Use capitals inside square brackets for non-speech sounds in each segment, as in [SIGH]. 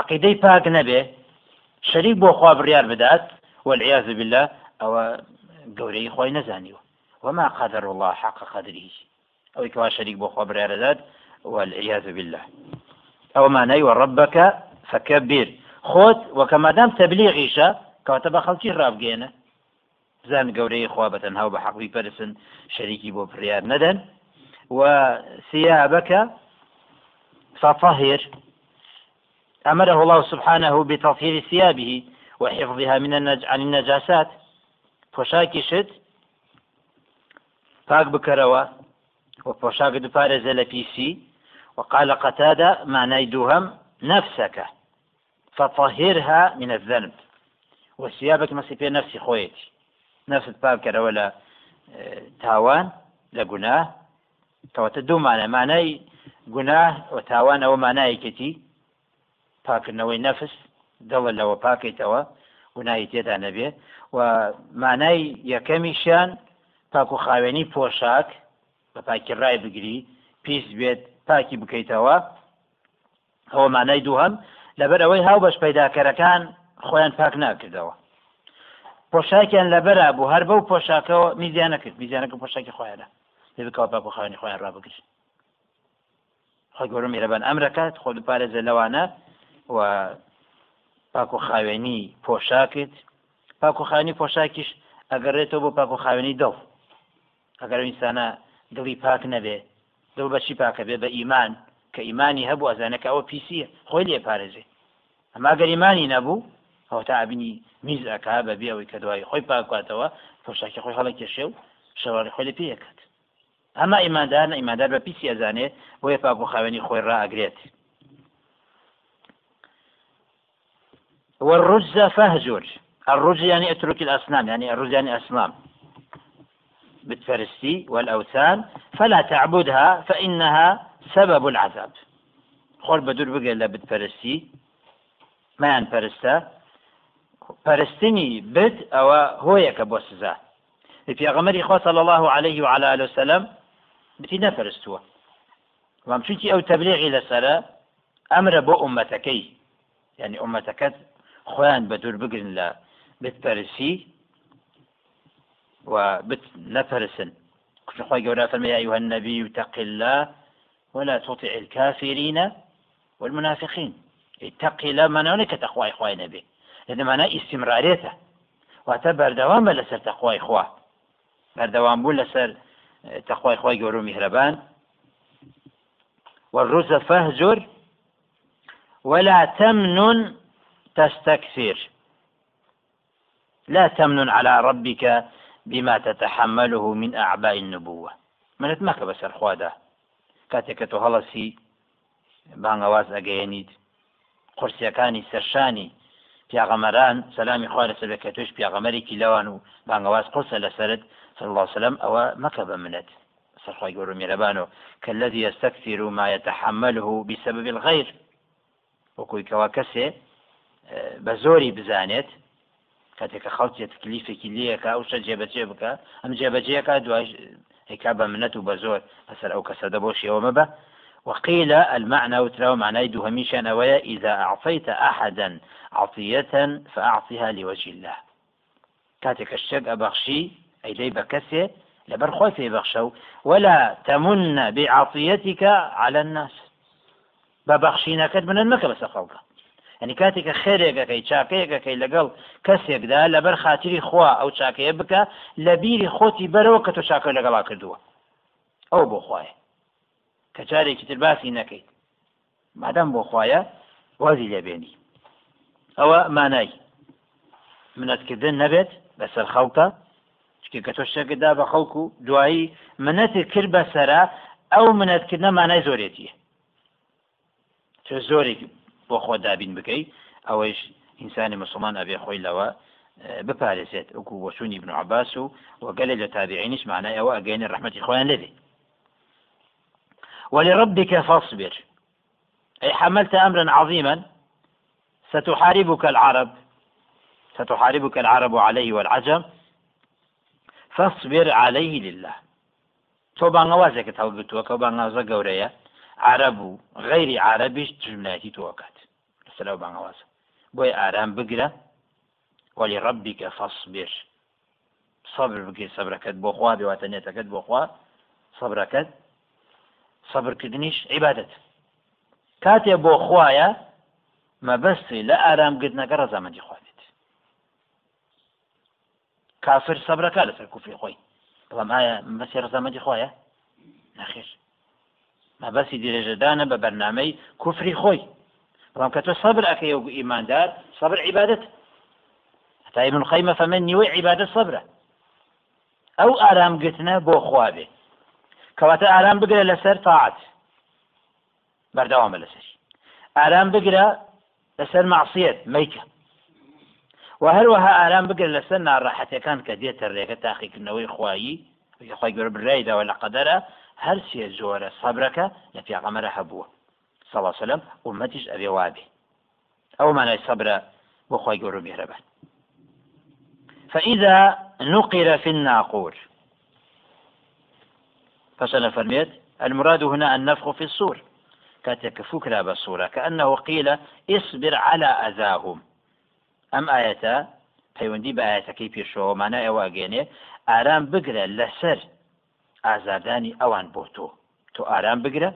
عقیدەی پاک نەبێ شەریک بۆ خوا بڕیار بدات والعياذ بالله ئەوە گەورەی خۆی نەزانیوە وما قدر الله حق قدره. أو كوا شريك بو خبر رداد والعياذ بالله. أو معنى وربك فكبر خۆت وەکەما دام تەبلیغیشە کەواتە بە خەڵکی ڕابگەێنە. زان گەورەی خوا بە تەنها بە حەقی پەرسن شەریکی بۆ پریار نەدەن. و ثيابك فطهر أمره الله سبحانه بتطهير ثيابه وحفظها من النج... عن النجاسات. پۆشاکی شت پاک بکەرەوە و پۆشاک دوپارێزە لە پیسی وقال قتادة معنى دوهم نفسك فطهرها من الذنب. وثيابك مەسی پێ نفسی خۆیەتی نفست پاک کەرەوە لە تاوان لە گوناه کەواتە دوو مانە مانای گوناه و تاوان ئەوە مانایەکەتی پاکردنەوەی نەفس دڵە لەوە پاکەیتەوە گوناهی تێدا نەبێ. و مانای یەکەمیشیان پاک و خاوێنی پۆشاک بە پاکی ڕای بگری پیس بێت پاکی بکەیتەوە. ئەوە مانای دووهەم لەبەر ئەوەی هاو بەش پیداکەرەکان خۆیان پاک ناکردەوە. پۆشاکیان لەبەر بوو هەر بەو پۆشاکەوە میزیان نەکرد میزیانەکە پۆشاکی خۆیانە. بکەوە پاک و خاوێنی خۆیان ڕابگرن. خۆی گەورم میرەبان ئەمرەکەت خۆ دوپارێزە لەوانە و پاک و خاوێنی پۆشاکت. پاک و خاوێنی پۆشاکیش ئەگەڕێتەوە بۆ پاک و خاوێنی دڵ. ئەگەر ئینسانە دڵی پاک نەبێ دڵ بەچی پاکە بێ؟ بە ئیمان. کە ئیمانی هەبوو ئەزانەکە ئەوە پیسیە خۆی لێ پارێزێ. ئەما گەر ئیمانی نەبوو ئەو تا ئابینی میز ئەکا بەبێ ئەوەی کە دوای خۆی پاکاتەوە پۆشاکی خۆی هەڵە کێشێ و شەواری خۆی لە پێەکات ئەما ئیماندار نە ئیماندار بە پیسی ئەزانێ بۆیە پاک و خاوێنی خۆی ڕائگرێت والرجز فهجر. الرجز يعني اترك الأصنام يعني الرجز يعني أصنام. بتفرستي والأوثان فلا تعبدها فإنها سبب العذاب. خۆر بە دوور بگەر لە بتپەرستی مایان پەرستە پەرستنی بت ئەوە هۆیەکە بۆ سزا پێغەمەری خۆ صلى الله عليه وعلى آله وسلم نەپەرستووە وأم چونکی ئەو تەبلیغی لەسرە ئەمرە بۆ ئومەتەکەی یعنی ئومەتەکەت خۆیان بە دوور بگرن لە بتپەرسی و بت نەپەرسن خۆی گەورە فەرمی أيها النبي اتق الله ولا تطع الكافرين والمنافقين. اتقي لا منعوني كتقوى إخوة نبي لأن معناه استمراريته واتە بەردەوام بە لەسەر تەخوای خوا بەردەوام بوو لەسەر تەخوای خۆی گەور و میهرەبان والرز فهجر ولا تمنن تستكثر. لا تمنن على ربك بما تتحمله من أعباء النبوة. منت مەکە بەسەر خوادا کاتێک کە تۆ هەڵەسی بانگەواز ئەگەیەنیت قرسیەکانی سەرشانی پیاغەمەران سەلامی خوا لەسەر کە توش پیاغەمەرێکی لەوان و بانگەواز قرسە لەسرت صلى الله عليه وسلم أو مكب منت. سرخوا يقولوا ميربانو. كالذي يستكثر ما يتحمله بسبب الغير. وكوي كواكسي بزوري بزانت کاتێککە خەڵکی تکلیفێکی لەکە ئەو شە جێبەجێ بکە ئەم جێبەجەیەکە دوای هيكا بمنت وبزور مثلا أو كسد بوشي ومبا وقيل المعنى وتراو معنى هميشا نوايا إذا أعطيت أحدا عطية فأعطيها لوجه الله. كاتك الشق أبخشي أي دي بكسي لبر في بخشو ولا تمن بعطيتك على الناس. ببخشينك من المكة بس خلقه ئەنی کاتێکە خێرێکەکەی چاکەیەکەکەی لەگەڵ کەسێکدا لەبەر خااتری خوا ئەو چاکەیە بکە لە بیری خۆتی بەرەوە کە تۆ چاکە لەگەڵا کردووە. ئەو بۆ خوایە. کە جارێکی تر باسی نەکەیت. مادەم بۆ خوایە وازی لێبێنی ئەوە مانای. منەتکردن نەبێت بەسەر خەڵکە. چکە کە تۆ شەکەدا بە خەڵکو دوایی منەتی کرد بەسەرا ئەو منەتکردنە مانای زۆرێتیە. زۆرێکی بۆ خۆ دابین بکەیت ئەوەش ئینسانی مسلمان ئەبێ خۆی لەوە بپارێزێت وەکو وەسونی بن عباس و وەگەلێ لە تابعینیش معنای ئەوە ئەگەینە ڕحمەتی خۆیان لێبێ. ولربك فاصبر. أي حملت أمرا عظيما ستحاربك العرب ستحاربك العرب عليه والعجم فاصبر عليه لله. تۆ بانەوازێکت هەڵگرتووە کە بانازە گەورەیە عرب و غیری عربیش جملاتی تۆکات سەلەو بانەوازە بۆی ئارام بگرە وەلی ڕبیکە فەصبر. صبر بگیر سەبرەکەت بۆ خوا بێواتە نێتەکەت بۆ خوا سەبرەکەت. سەبرکردنیش عیبادەت کاتێ بۆ خوایە مەبەستی لە ئارامگرتنەکە ڕەزامەندی خوابێت کافر سەبرەکە لەسەر کوفری خۆی. بەڵام ئایا مەسی ڕزامەتی خۆیە نەخێر مەبەسی درێژەدانە بە بەرنمەی کوفری خۆی. بەڵام کە تۆ سەبر ئەەکەی و ئیماندار سەبر عیبادت. هەتا ابن خەیمە فەمە نیوەی عیبادت سەبرە. ئەو ئارامگرتنە بۆ خوابێ. کەواتە ئارام بگرە لەسەر تاعات بەردەوامە لەسەر ئارام بگرە لەسەر معسیەت مەیکە. و هەروەها ئارام بگرن لەسەر ناڕاحەتەکان کە دێتە ڕێگە تاقیکردنەوەی خوایی خی گەور برایداوە لە قەدەرە هەر سێ زۆرە سەبرەکە لە پیاغەمەرە هەبووە. سەڵسەلم ومەتیش ئەوێ وابێ. ئەو مانای سەبرە بۆ خی گەور میهرەبان فإذا نقر في الناقور فسنة فرميت المراد هنا النفخ في الصور. كاتك فكرة بصورة كأنه قيل اصبر على أذاهم. ئەم ئاەتە پەیوەندی بە ئاەتەکەی پێشەوە مانە ئێواگەێنێ ئارام بگرە لەسەر ئازاردانی ئەوان بۆ تۆ. تۆ ئارام بگرە.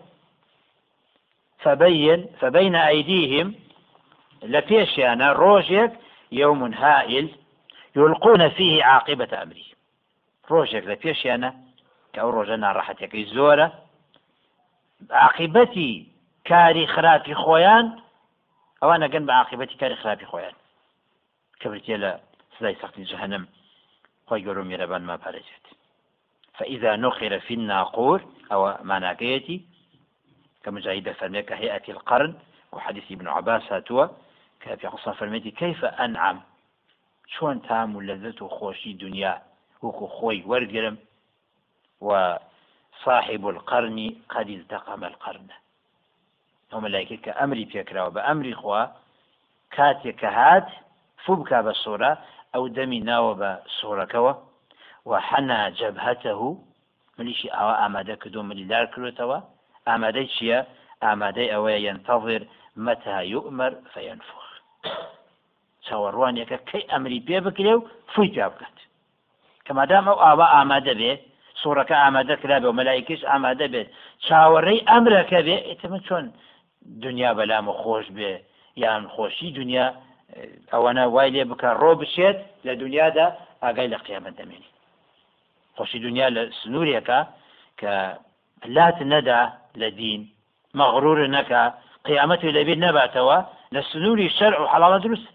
فبين فبين أيديهم لپێشیانە ڕۆژێک یومون هائل یلقونە فيه عاقبەت ئەمری. ڕۆژێک لە پێشیانە کە ئەو ڕۆژە ناڕەحەتەکەی زۆرە. عاقبەتی کاری خراپی خۆیان ئەوانە گەن بە عاقبەتی کاری خراپی خۆیان. کە برتێ لە سزای سەختی جەهنم خۆی گەۆ میرەبان ما پارێزێت فإذا نقر في الناقور أو معناكيتي كمجاهد فرميك هيئة القرن وحديث ابن عباس هاتوا كافي قصة فرميتي كيف أنعم؟ شون تام لذته خوشي دنيا وكو خوي ورقرم وصاحب القرن قد التقم القرن. هم ملائكة كأمري بيكرا وبأمري خوا كاتك هات فوو بک بە سۆرە ئەو دەمی ناوە بە سۆرەکەەوە و حەنا جەبهەتە و ملیشی ئەوە ئامادە کردو ملیدار کردێتەوە ئامادەی چییە؟ ئامادەی ئەوەیە ينتظر متى يؤمر فينفخ چاوەڕوانێکە کەی ئەمری پێ بکرێ و فوی پیا بکات. کەمادام ئەو ئاوا ئامادە بێ سوورەکە ئامادە کرا بێ و مەلایکش ئامادە بێت چاوەڕێی ئەمرەکە بێ ئێتمە چۆن دنیا بەلام و خۆش بێ یان خۆشی دنیا ئەوەنە وای لێ بکە ڕۆ بشێت لە دنیادا ئاگای لە قیامەت دەمێنی خۆشی دنیا لە سنوورێکە کە لات نەدا لە دین مەغرور نەکە قیامەتی لەبیر نەباتەوە لە سنووری شەر و حەڵاڵە دروست.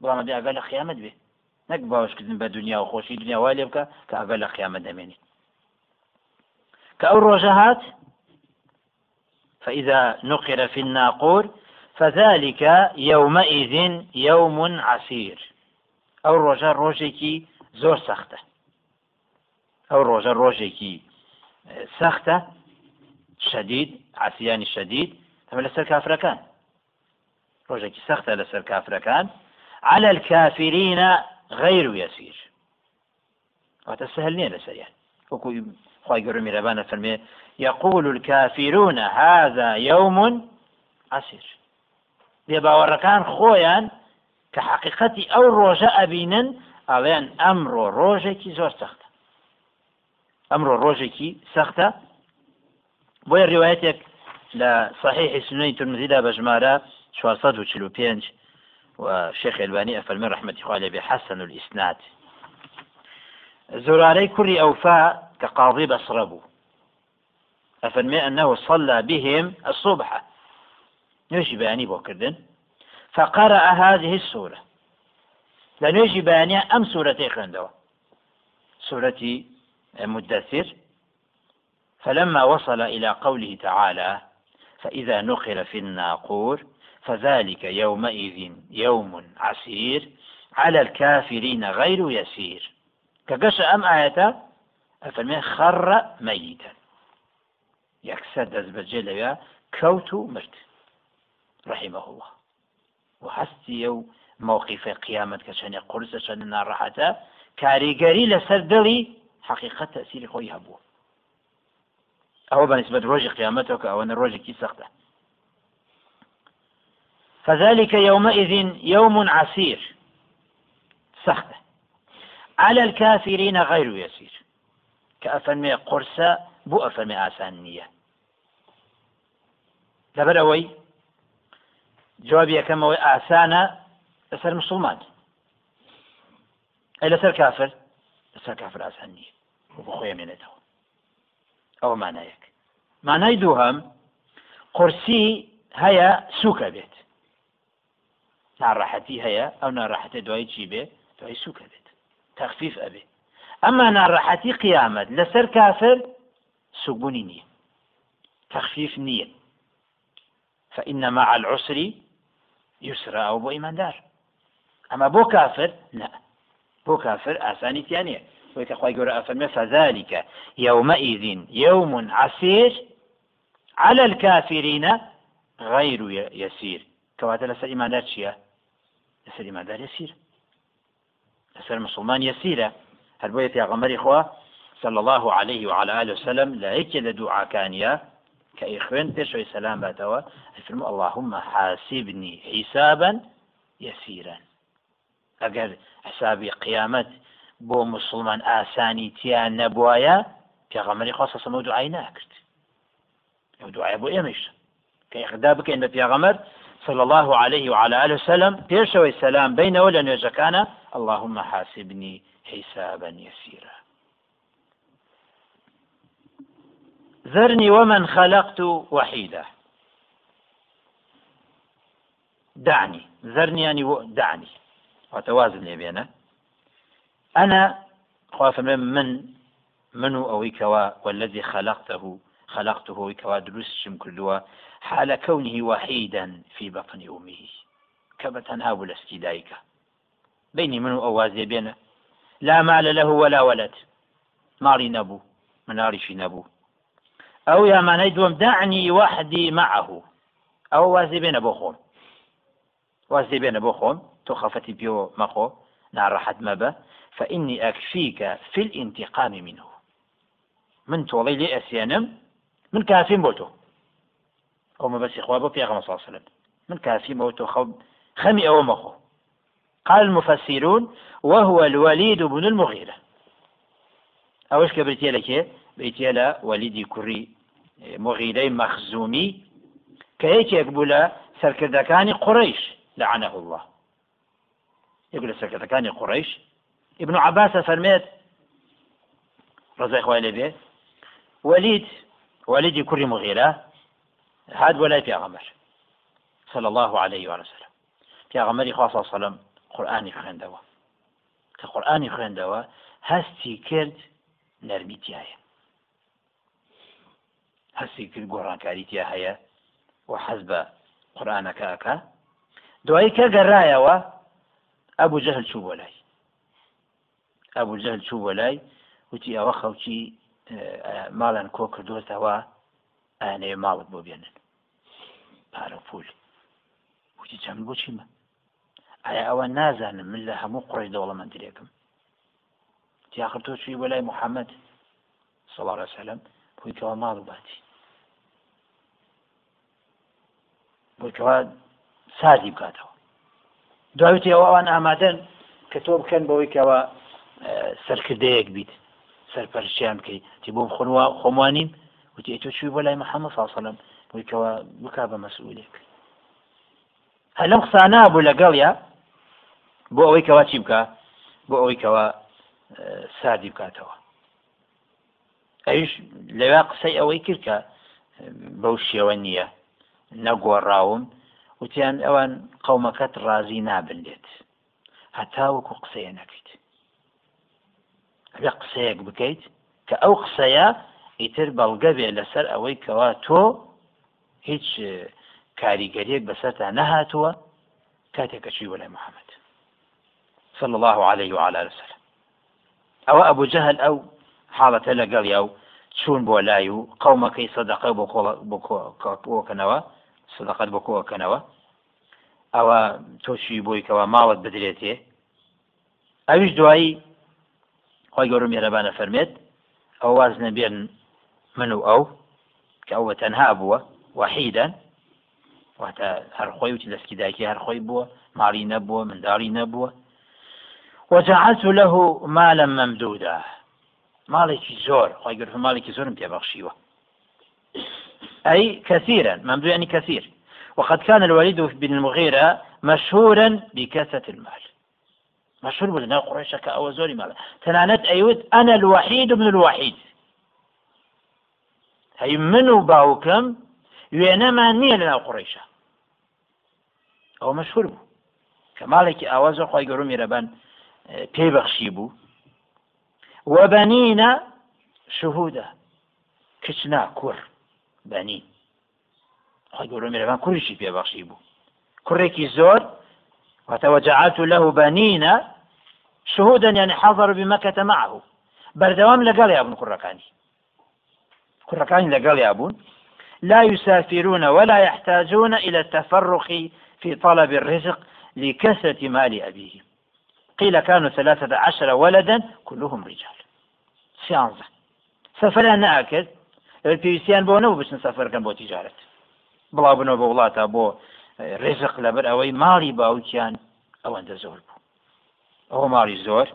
بڵامەدە ئەگە لە قیامەت بێ. نەک باوشکردن بە دنیا و خۆشی دنیا وای لێ بکە کە ئەگە لە قیامەت دەمێنی کە ئەو ڕۆژە هات فإذا نقر في الناقور فذلك يومئذ يوم عسير. ئەو ڕۆژە ڕۆژێکی زۆر سەختە. ئەو ڕۆژە ڕۆژێکی سەختە شەدید عسیانی شەدید ئەمە لەسەر کافرەکان ڕۆژێکی سەختە لەسەر کافرەکان على الكافرين غير يسير. واتە سهل نییە لەسەریان وەکو خی گەڕ میرەبانە فەرمێ يقول الكافرون هذا يوم عسير. بێباوەڕەکان خۆیان کە حقیقەتی ئەو ڕۆژە ئەبینن ئەڵێن ئەمڕۆ ڕۆژێکی زۆر ئەمڕۆ ڕۆژێکی سەختە بۆیە ڕواەتێک لە صحیح سنەی ترمزیدا بە ژمارە 445 و شيخ ألباني أفرمي رحمة الله به حسن الإسناد. زراري كل أوفاء كقاضي بصربو. أفرمي أنه صلى بهم الصبح. نوێژی بەیانی بۆ کردن فقرأ هذه السورة. نوێژی بەیانە ئەم سوورەتی خوێندەوە سورة مدثر فلما وصل إلى قوله تعالى فإذا نقر في الناقور فذلك يومئذ يوم عسير على الكافرين غير يسير. كقش أم آية؟ أفرمي خر ميتا. يكسد أزبجل كوت مرت رحمه الله. وحستي موقف قيامت كشان قرص شان ناڕەحەتە کاریگەری لەسەر دڵی حقیقت تەسیری خۆی هەبوو ئەوە بەنسبەت ڕۆژی قیامەتەوە کە ئەوەنە ڕۆژێکی سەختە فذلك يومئذ يوم عسير. سخته. على الكافرين غير يسير. كأفرمي قرصة بو أفرمي آسانية ئەوەی جوابی یەکەمەوەی ئاسانە لەسەر مسلمان. ئەی لەسەر کافر کافر ئاسان نییە بۆ خۆی مێنێتەوە ئەوە مانایەک. مانای دووهەم قورسی هەیە سووکە بێت. ناڕەحەتی هەیە ئەو ناڕەحەتە دوای چی بێ؟ دوای سووکە بێت. تەخفیف ئەبێ. ئەمما ناڕەحەتی قیامەت لەسەر کافر سوبوونی نییە. تەخفیف نییە. فإن مع العسر يسرا أو بو إيمان دار أما بو كافر لا بو كافر أساني تيانية ويتخوي قرأ أفرمي فذلك يومئذ يوم عسير على الكافرين غير يسير كواتا لسر إيمان دار لسر إيمان دار يسير لسر المسلمان يسيرة هل بوية يا غمر إخوة صلى الله عليه وعلى آله وسلم لا يكد دعاء كانيا کە ئیخوێن پێشەوەی سەسلام باتەوە ئەفرم اللهم حاسبني حسابا يسيرا ئەگەر حسابی قیامەت بۆ مسلمان ئاسانی تیان نەبووایە پێغەمەری خۆسە سەمە دوعای ناکرد. ئەو دوعای بۆ ئێمەش کە ئەخدا بکەین بە پێغەمەر صلى الله عليه وعلى آله وسلم پێشەوەی سەسلام بینەوە لە نوێژەکانە. اللهم حاسبني حسابا يسيرا ذرني ومن خلقت وحيدا دعني ذرني يعني دعني وتوازن لي بينه أنا خاف من من منو أو كوا والذي خلقته خلقته وكوا دروسشم كلها حال كونه وحيدا في بطن أمه. كبتن هاول استدايك بيني منو أوازي بينه لا مال له ولا ولد. ماري نبو مناري في نبو ئەو یامانەی دوم دعني وحدي معه. وازی بێنە بۆ خۆم وازی بێنە بۆ خۆم تۆ خەفەتی پێوە مەخۆ ناڕەحەت مەبە فإني أكفيك في الانتقام منه. من تۆڵی لێ ئەسێنم من بۆ تۆ ئەو مەبەسی خوا بۆ پێغەمە صلی الله عليه وسلم. من كافيم تۆ خەو خەمی ئەوە مەخۆ قال المفسرون وهو الوليد بن المغيرة. أوش كبرتي لك؟ وەلیدی کوڕی مغیرەی مەخزومی کە یەکێک بوو لە سەرکردەکانی قڕیش لعنه الله. لە سەرکردەکانی قڕیش ابن عباس فەرمێت ڕزای خوای لێبێ ولید وليدي كري مغيرة هاد ولا في غمر صلى الله عليه وسلم. في غمر خاصة صلى الله عليه وسلم قرآني خوێندەوە کە قورآانی خوێندەوە هەستی کرد نەرمی تایە هەستی کرد گۆڕانکاری تیا هەیە و حەز بە قورآانەکەکە دوایی کە گەڕایەوە ئەبوو جەهل چوو بۆ لای ئەبوو جەهل چوو بۆ لای وتی ئەوە خەوکی ماڵیان کۆ کردوێتەوە ئەنێ ماڵت بۆ بێنن. پارە پول. وتی چەند بۆ چیمە؟ ئایا ئەوە نازانم من لە هەموو قڕی دەوڵەمەندرێکم تیاخر تۆ چوی بۆ لای محەممەد سەڵارە سەلم بۆیکەوە ماڵ باتی. بۆیکەوە سازی بکاتەوە. داویتی ئەوە ئەوان ئامادەن کە تۆ بکەن بەوەی کەەوە سەرکردەیەک بیت. سەرپەرشیان بکەیت تی بۆم خۆنوا خۆمانیم وتی تۆ چوی بۆ لای محەممە ساسەلم بۆیکەوە بک بە مەسئولێک هە لەم قسانە بوو لەگەڵ یا؟ بۆ ئەوەی کەوا چی بکە بۆ ئەوەی کەەوە سادی بکاتەوە. ئەوش لەوێ قسەی ئەوەی کرد کە بەو شێوە نییە. نەگۆڕاوم. وتیان ئەوان قەومەکەت ڕازی نابندێت هەتا وەکو قسەیە نەکەیت ئەبێ قسەیەک بکەیت کە ئەو قسەیە ئیتر بەڵگە بێ لەسەر ئەوەی کەوا تۆ هیچ کاریگەریەک بەسەرتا نەهاتووە. کاتێکە چوی وەلای محەممەد. صلى الله عليه وعلى وسلم. أو أبو جهل أو حاڵەتە لەگەڵ یا و چوون بۆ لای و قومەکەی سەدەقە بۆ بۆکەنەوە سەدەقەت بۆ کۆکەنەوە. ئەوە تۆشی بۆی کەەوە ماوەت بدرێتێ. ئەویش دوایی خۆی گەورم میێرەبانە فەرمێت ئەو واز نەبێن من و ئەو کە ئەوە تەنها بووە وحیدەن واتە هەرخۆی وتی دەستکی دایکی هەرخۆی بووە ماڵی نەبووە منداڵی نەبووە. وجعلت له مالا ممدودا. مالێکی زۆر خی گرف مالێکی زۆرم پێبەخشیوە كثيرا ممدود يعني كثير وقد كان الوليد بن المغيرة مشهورا بكثرة المال. مەشهور بوو لەناو قڕێشەکە ئەوە زۆری ماڵە. تەنانەت ئەیوت ئەنە الوحید من الوحید. هەی من و باوکەم وێنەمان نییە لەناو قڕێشە ئەو مەشهور بوو. کە ماڵێکی ئاوازە خۆی گەڕوم میرەبەن پێی بەخشی بوو. وەبەنینە شهودە کچنا کوڕ بەنی خۆی گەڕوم میرەبان کوریشی پێبەخشی بوو. کوڕێکی زۆر وتوجعلت له بنين شهودا يعني حضروا بمكة معه. بردوام لقال يا ابن كركاني. كركاني لقال يا ابن لا يسافرون ولا يحتاجون إلى التفرخ في طلب الرزق لكثرة مال أبيهم قيل كانوا ثلاثة عشر ولدا كلهم رجال. سيانزة. سفر ناكد البيسيان بۆ نەوە بچن سەفەرکەن بۆ تیجارەت بڵاو بنەوە بە وڵاتە بۆ ڕێزق لەبەر ئەوەی ماڵی باوکیان ئەوەندە زۆر بوو. ئەوە ماڵی زۆر.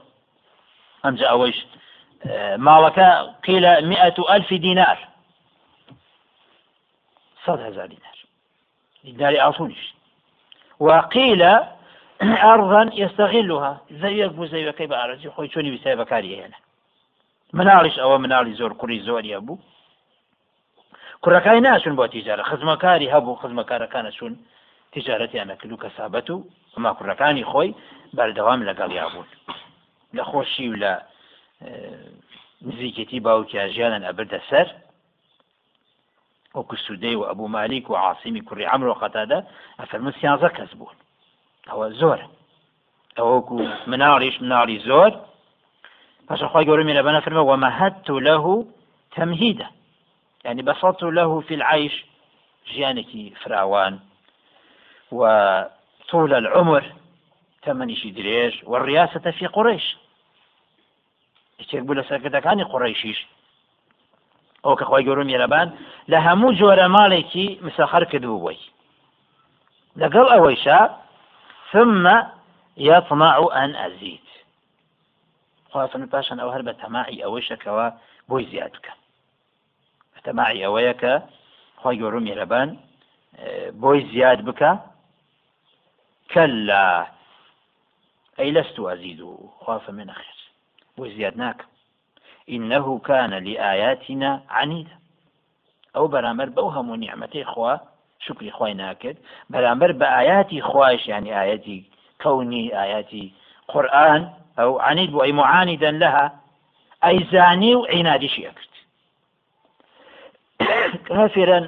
ئەمجا ئەوەیش ماڵەکە قیلە مئة ألف دینار. صد هزار دينار دينار أعطونيش وقيل أرضا يستغلها زيك بو زيك كيف أعرج خوي شوني بسبب كاريه هنا مناڵیش ئەوە مناڵی زۆر کوڕی زۆریە بوو. کوڕەکانی ناشون بۆ تیجارە خزمەکاری هەبوو خزمەکارەکانە چون تیجارەتیانە کرد و کەسابەت و ئەما کوڕەکانی خۆی بەردەوام لەگەڵ یابوون لە خۆشی و لە نزیکەتی باوکیان ژیانن ئەبردە سەر وەکو سوودەی و ئەبوو مالیک و عاصمی کوڕی ئەمرۆ قەتادا ئەفەرمە سیانزە کەس بوون ئەوە زۆر ئەوەکو مناڵیش مناڵی زۆر پاشەخوای گەورە لە بەنە فرمە ومەهدت له تمهيدا. يعني بسطت له في العيش ژیانێکی فراوان. وطول العمر تەمەنیشی درێژ والرياسة في قريش یەکێک بوو لە سەرکردەکانی قڕیشیش ئەو کە خۆی گەورم یێرەبان لە هەموو جۆرە ماڵێکی مسەخەر کردبوو بووی لەگەڵ ئەوەیشا ثم يطمع أن أزيد خواستن پاشان ئەو هەر بە تەماعی ئەوەشەکەەوە بۆی زیاد بکە. تەماعی ئەوەیە کە خۆی گەورم یێرەبان بۆی زیاد بکە. كلا. أي لست أزيد خاف من خير ناکەم إنه كان لآياتنا عنيدا. ئەو بەرامبەر بەو هەموو نیعممەتی خوا شکری خۆی ناکرد بەرامبەر بە ئاياتی خوایش ینی ئاەتی کەونی ئاياتی قورآن ئەو عنید بۆ ئەی معانیدەن لەها ئەیزانی و عینادیشی ئەکرد [COUGHS] كافرا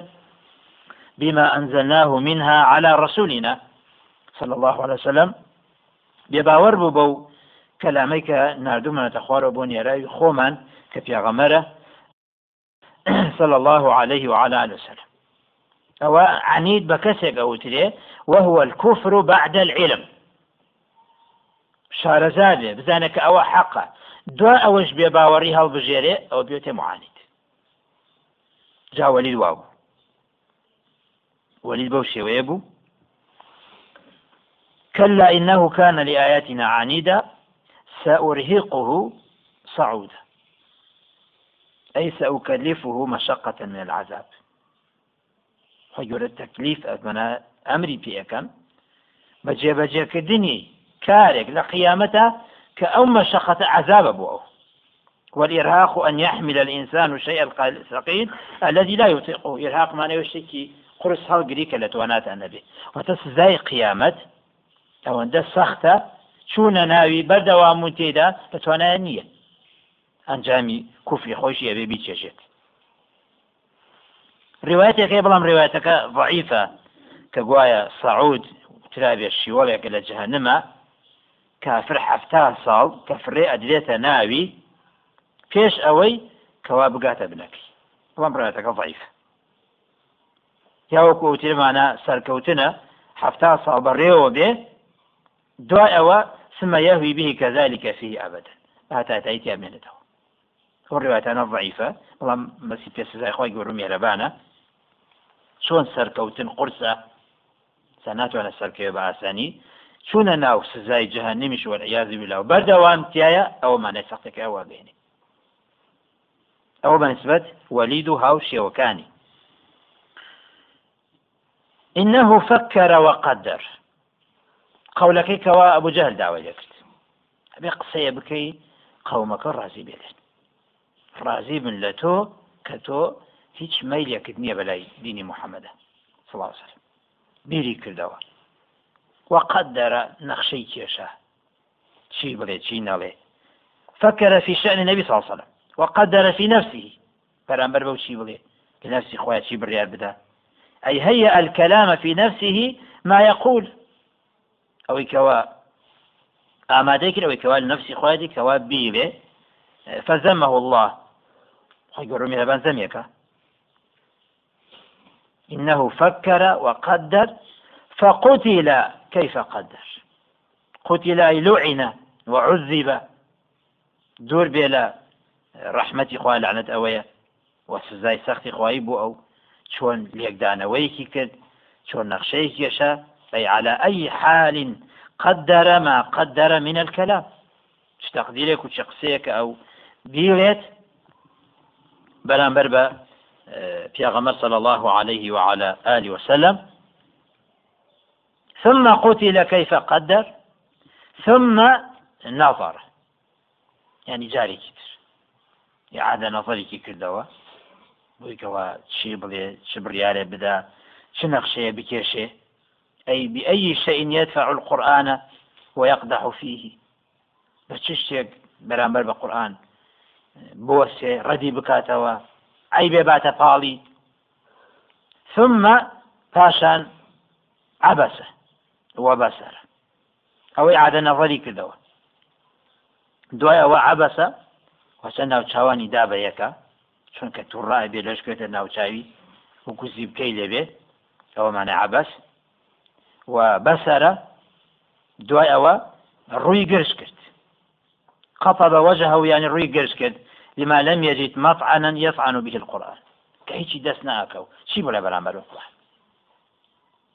بما أنزلناه منها على رسولنا. صلى الله عليه وسلم بێباوەڕ بوو بەو کەلامەی کە نردومەنەتە خوارەوە بۆ نێرای خۆمان کە [CLEARS THROAT] صلى الله عليه وعلى آله وسلم. أو عنيد بكسك أو تري وهو الكفر بعد العلم. شارەزادێ بزانە کە ئەوە حەقە. دو بێ باوەڕی هەڵبژێرێ ئەو بێتێ معانیت جا وەلید وا بوو وەلید بەو شێوەیە بوو. كلا إنه كان لآياتنا عنيدا سأرهقه صعودا. أي سأكلفه مشقة من العذاب. خير التكليف أتمنى أمري في أكم. بجي بجي كدني كارك لقيامته كأو مشقة عذاب أبوه. والإرهاق أن يحمل الإنسان الشيء الثقيل الذي لا يطيقه. إرهاق ما يشتكي. قرص تواناتە نەبێ وتە سزای قیامەت ئەوەندە سەختە چوونە ناوی بەردەوام تێدا دەتوانایە نییە. ئەنجامی کوفری خۆشی ئەبێ بیچێژێت ڕێوایەتێکی بەڵام ڕێوایەتەکە ضعیفە کە گوایە سعود ترابێ شیوەڵێکە لە جەهنمە کافر حفتا ساڵ کە فرێ ئەدرێتە ناوی پێش ئەوەی کەوا بگاتە بنەکەی. بەڵام ڕێوایەتەکە ضعیف یاوەکو ئەوتێمانە سەرکەوتنە حفتا ساڵ بەڕێوە بێ ئەوە ثم يهوي به كذلك فيه أبدا. هاتا تأتي أمينته والرواية ضعيفة. بەڵام مەسی پێ سزای خۆی گەورم میێرەبانە چۆن سەرکەوتن قورسە سناتوانە سەرکەوێ بە ئاسانی چوونە ناو سزای جهنمیش وەعیازی بلا و بەردەوام تایە ئەوەمانە سەختەکە ئەوە بێنێ ئەوە بەنسبەت وەلید و هاو شێوەکانی إنه فكر وقدر. قولەکەی کەوا ئەبوو جەهل داوای لێکرد ئەبێ قسەیە بکەی قەومەکە ڕازی بێت ڕازی بن لە تۆ کە تۆ هیچ مەیلێکت نییە بەلای دینی محەممەدە سڵاوسەر بیری کردەوە وقدر نەخشەی کێشە چی بڵێ چی نەڵێ فكر في شأن النبي صلى الله عليه وسلم. وقدر في نفسه. بەرامبەر بەو چی بڵێ لنفسي خۆیان چی بڕیار بدا. أي هيأ الكلام في نفسه ما يقول. أو كوا أما ذكر أو كوا لنفسي خواتي كوا بيبه فزمه الله. يقول رمي لبان زميك إنه فكر وقدر فقتل كيف قدر. قتل أي لعن وعذب. دور بلا رحمة إخوان لعنة أوية وسزاي سخت إخوائي بو أو. چۆن لێکدانەوەیەکی کرد چۆن نەخشەیە کێشە أي على أي حال قدر ما قدر من الكلام. تقديرك وچ قسەیەک ئەو بیڵێت بەرامبەر بە پیغمبر صلى الله عليه وعلى آله وسلم. ثم قتل كيف قدر. ثم نظر. يعني جاري كتر. إعادة نظري كي كردوا بوویکەوە چی بڵێ چ بڕیارێ بدا چ نەخشەیە بکێشێ ئەی بأي شيء يدفع القرآن ويقدح فيه. بە چ شتێک بەرامبەر بە قورآن بۆسێ ڕەدی بکاتەوە ئەی پاڵی ثم پاشان عبسە وبەسەر ئەوەی عادە نەڤەری کردەوە دوای ئەوە عبسە وەچە ناو چاوانی دا بە یەکە چونکە تووڕای بێ لەشکێتە ناوچاوی وەکو زیبکەی و بەسرە دوای ئەوە ڕووی گرش کرد قطب وجهه يعني روي جرس كد لما لم يجد مطعنا يطعن به القرآن. كهيشي دسنا أكو شي بلا بلا مرو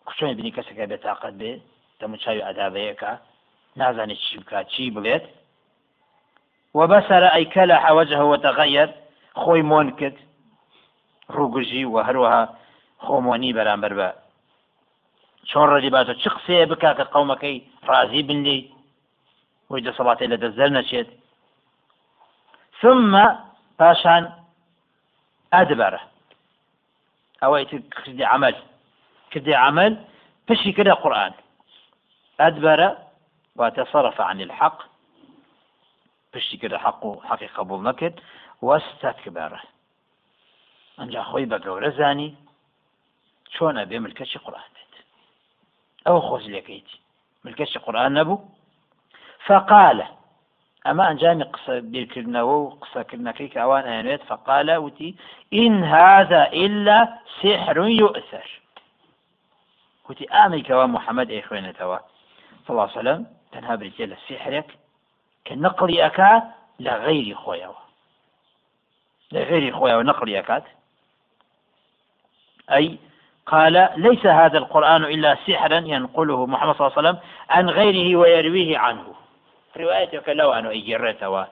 كشون بني كسك بتاقت به تمشاوي أدابيك نازن بكا. شي بليت؟ وبسر أي كلح وجهه وتغير. خۆی مۆن کرد ڕووگژی و هەروەها خۆمۆنی بەرامبەر بە چۆن ڕێدی باتە چ قسەیە بک کە قومەکەی ڕازی بنلی وی دەسەڵاتی لە دەستەر نەچێت. ثم پاشان ئەدبەرە ئەوەی کردی عمل. کردی عمل پشی کردە قورآن. ئەدبەرە وتصرف عن الحق. پشتی کردە حق و حقی قبول نەکرد واستكبر ئەنج خۆی بە گەورە زانی چۆنە بێ ملکەشی قورآن. ئەو خۆش لەکەیتی ملکەشی قورآن نەبوو فقال ئەمە ئەنجامی قسە بیرکردنەوە و قسەکردنەکەی کە ئەوان ئەێنێت فقال وتی إن هذا إلا سحر يؤثر. وتی ئامەیکەوە محەممەد ئەی خوێنێتەوە صلى الله عليه وسلم سحرێک کە نقلی ئەکا لە غەیری خۆیەوە لغير خويا ونقل يكاد أي قال ليس هذا القرآن إلا سحرا ينقله محمد صلى الله عليه وسلم عن غيره ويرويه عنه. رواية لو أنه إجرت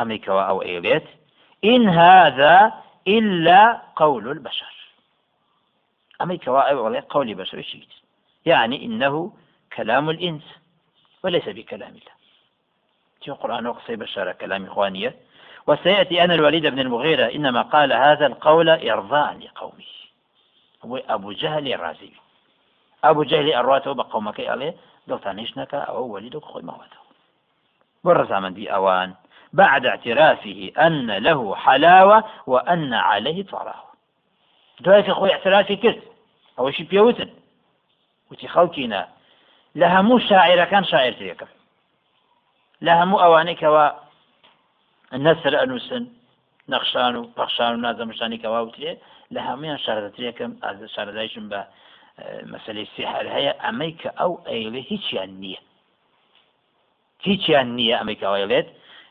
أمريكا أو إيليت إن هذا إلا قول البشر. أمريكا أو قول بشر يعني إنه كلام الإنس وليس بكلام الله. في القرآن وقصي بشر كلام إخوانية؟ وسيأتي أن الوليد بن المغيرة إنما قال هذا القول إرضاء لقومه أبو جهل الرازي أبو جهل أرواته بقومك عليه دلتانيش نكا أو وليدك خوي مواته برزا من دي أوان بعد اعترافه أن له حلاوة وأن عليه طراه دوای خوي اعترافي كرت أو شي بيوتن وتي خوكينا لها مو شاعر كان شاعر تيكم لها مو أوانك و ئەنووسن نەخشان و پەخشان و نازەمشانی کەواوتێ لە هەمویان شارەترێکم شارەدایشم بە مەسلەی سیحر هەیە ئەمەی کە ئەو ئەیڵێ هیچیان نییە. هیچیان نییە ئەمەی کەوایڵێت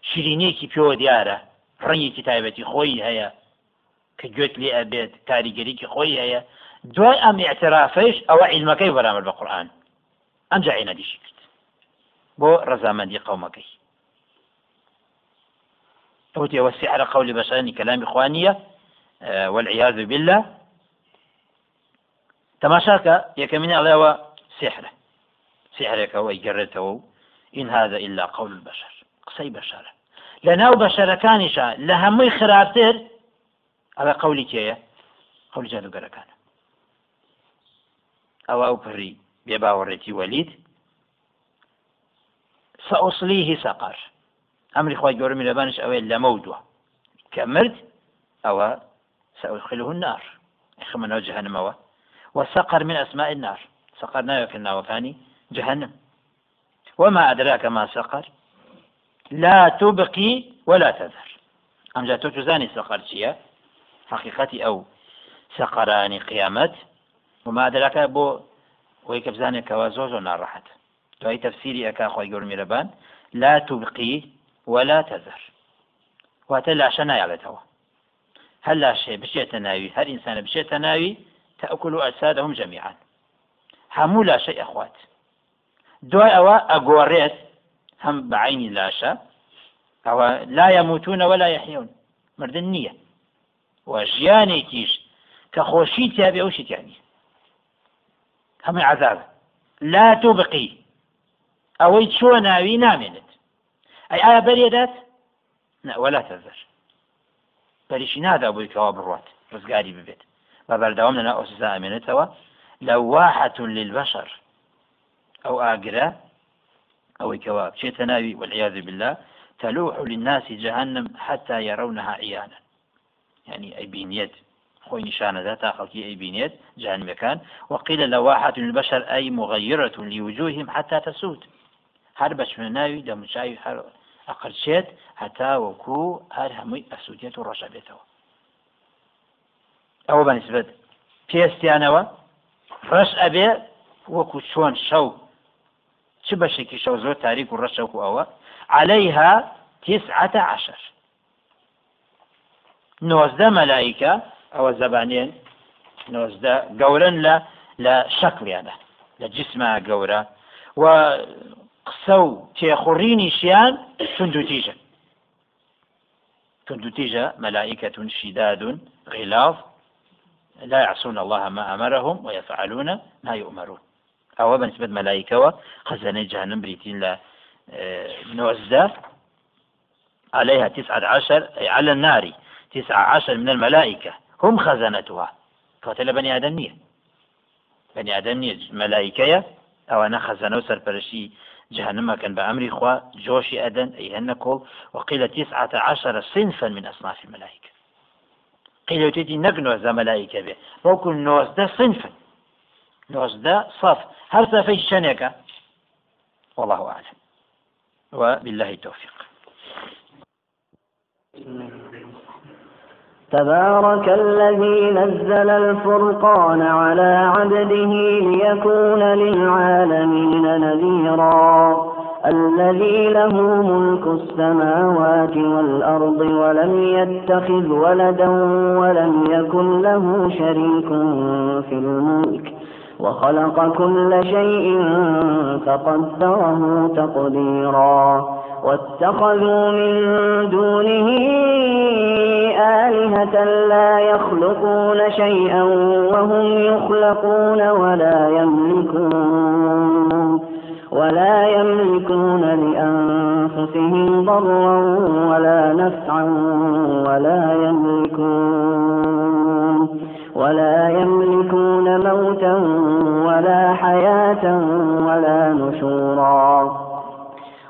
شیرینەیەکی پێوە دیارە ڕەنگێکی تایبەتی خۆی هەیە کە گوێت لێ ئەبێت کاریگەریکی خۆی هەیە. دوای ئەم اعترافش ئەوە عیلمەکەی بەرامبەر بە قورآن. ئەمجا عینەدیشی کرد. بۆ ڕەزامەندی قەومەکەی وتي والسحر قول بشرني كلام إخوانية والعياذ بالله. تماشاك يكمن على سحره. سحرك هو يجرته إن هذا إلا قول البشر. قصي بشر. لەناو بەشەرەکانیشە لە هەمووی خراپتر ئەوە قولی کێیە قولی جادوگەرەکانە ئەوە ئەو پڕی بێ باوەڕێتی وەلید سەئوسلیه سەقەر ئەمری خۆی گەورمی لەبانش ئەوەی لەمەودووە کە مرد ئەوە سأدخله النار. خمنەوە جهنمەوە وسقر من أسماء النار. سقر ناوك الناوكاني جهنم. وما أدراك ما سقر؟ لا تبقي ولا تذر. أم جاتو تزاني سقر شيء حقيقتي أو سقراني قيامت. وما أدراك بو ويك بزاني كوازوز ونارحت دوای تفسيري أكا خوي قول ميربان لا تبقي ولا تذر. واتە لاشە نایڵێتەوە هەر لاشێ بشێتە ناوی هەر ئینسانە بشێتە ناوی تأكل أجسادهم جميعا. هەموو لاشەی ئەخوات دوای ئەوە ئەگۆڕێت هەم بەعینی لاشە. ئەوە لا يموتون ولا يحيون. مردن نییە. و ژیانێکیش کە خۆشی تیابێ ئەو شتیانی هەمووی عذاب. لا تبقي. ئەوەی چۆ ناوی نامێنێت. ئەی ئایا ولا تەزەر بەریشی نادا بووی کەوا بڕات ڕزگاری ببێت. بە بەردەوام لەنا ئۆسزا ئەمێنێتەوە لواحة للبشر أو آقرا أو كواب شيء تناوي والعياذ بالله تلوح للناس جهنم حتى يرونها عيانا. يعني أي بينيت خوي نشانة ذات خلقي أي بينيت جهنم كان وقيل لواحة للبشر أي مغيرة لوجوههم حتى تسود هر بەش ناوی دەموچاوی هەر ئەقرچێت هەتا وەکو هەر هەمووی ئەسوودێت و ڕەشە بێتەوە ئەوە بەنسبت پێستیانەوە ڕەش ئەبێ وەکو چۆن شەو چ بەشێکی شەو زۆر تاریک و ڕەشەکو ئەوە؟ عليها تسعة عشر. نۆزدە مەلایکە ئەوە زەبانێن نۆزدە گەورن لە لە شەکلیانە لە جسمە گەورە. و قسە و تێخوڕینیشیان تند و تیژە. تند و تیژە غلاظ لا يعصون الله ما أمرهم ويفعلون ما يؤمرون. أو بالنسبة ملائكة خزانة جهنم بريتين لا نوزدة عليها تسعة عشر على النار تسعة عشر من الملائكة. هم خزنتها. قاتل بني آدمية بني آدمية ملائكة أو أنا خزنة وسرپرشي جهنم كان بأمر إخوة جوشي أدن أي هنكول وقيل تسعة عشر صنفا من أصناف الملائكة. قيل يتيتي نقنو ذا ملائكة به وكل نوز ده صنفا نوز ده صف هل صفي شنك والله أعلم. وبالله التوفيق. تبارك الذي نزل الفرقان على عبده ليكون للعالمين نذيرا. الذي له ملك السماوات والأرض ولم يتخذ ولدا ولم يكن له شريك في الملك. وخلق كل شيء فقدره تقديرا. واتخذوا من دونه آلهة لا يخلقون شيئا وهم يخلقون ولا يملكون ولا يملكون لأنفسهم ضرا ولا نفعا ولا يملكون ولا يملكون موتا ولا حياة ولا نشورا.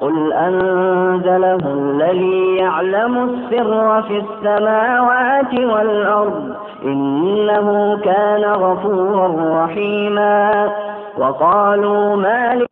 قل أنزله الذي يعلم السر في السماوات والأرض إنه كان غفورا رحيما وقالوا ما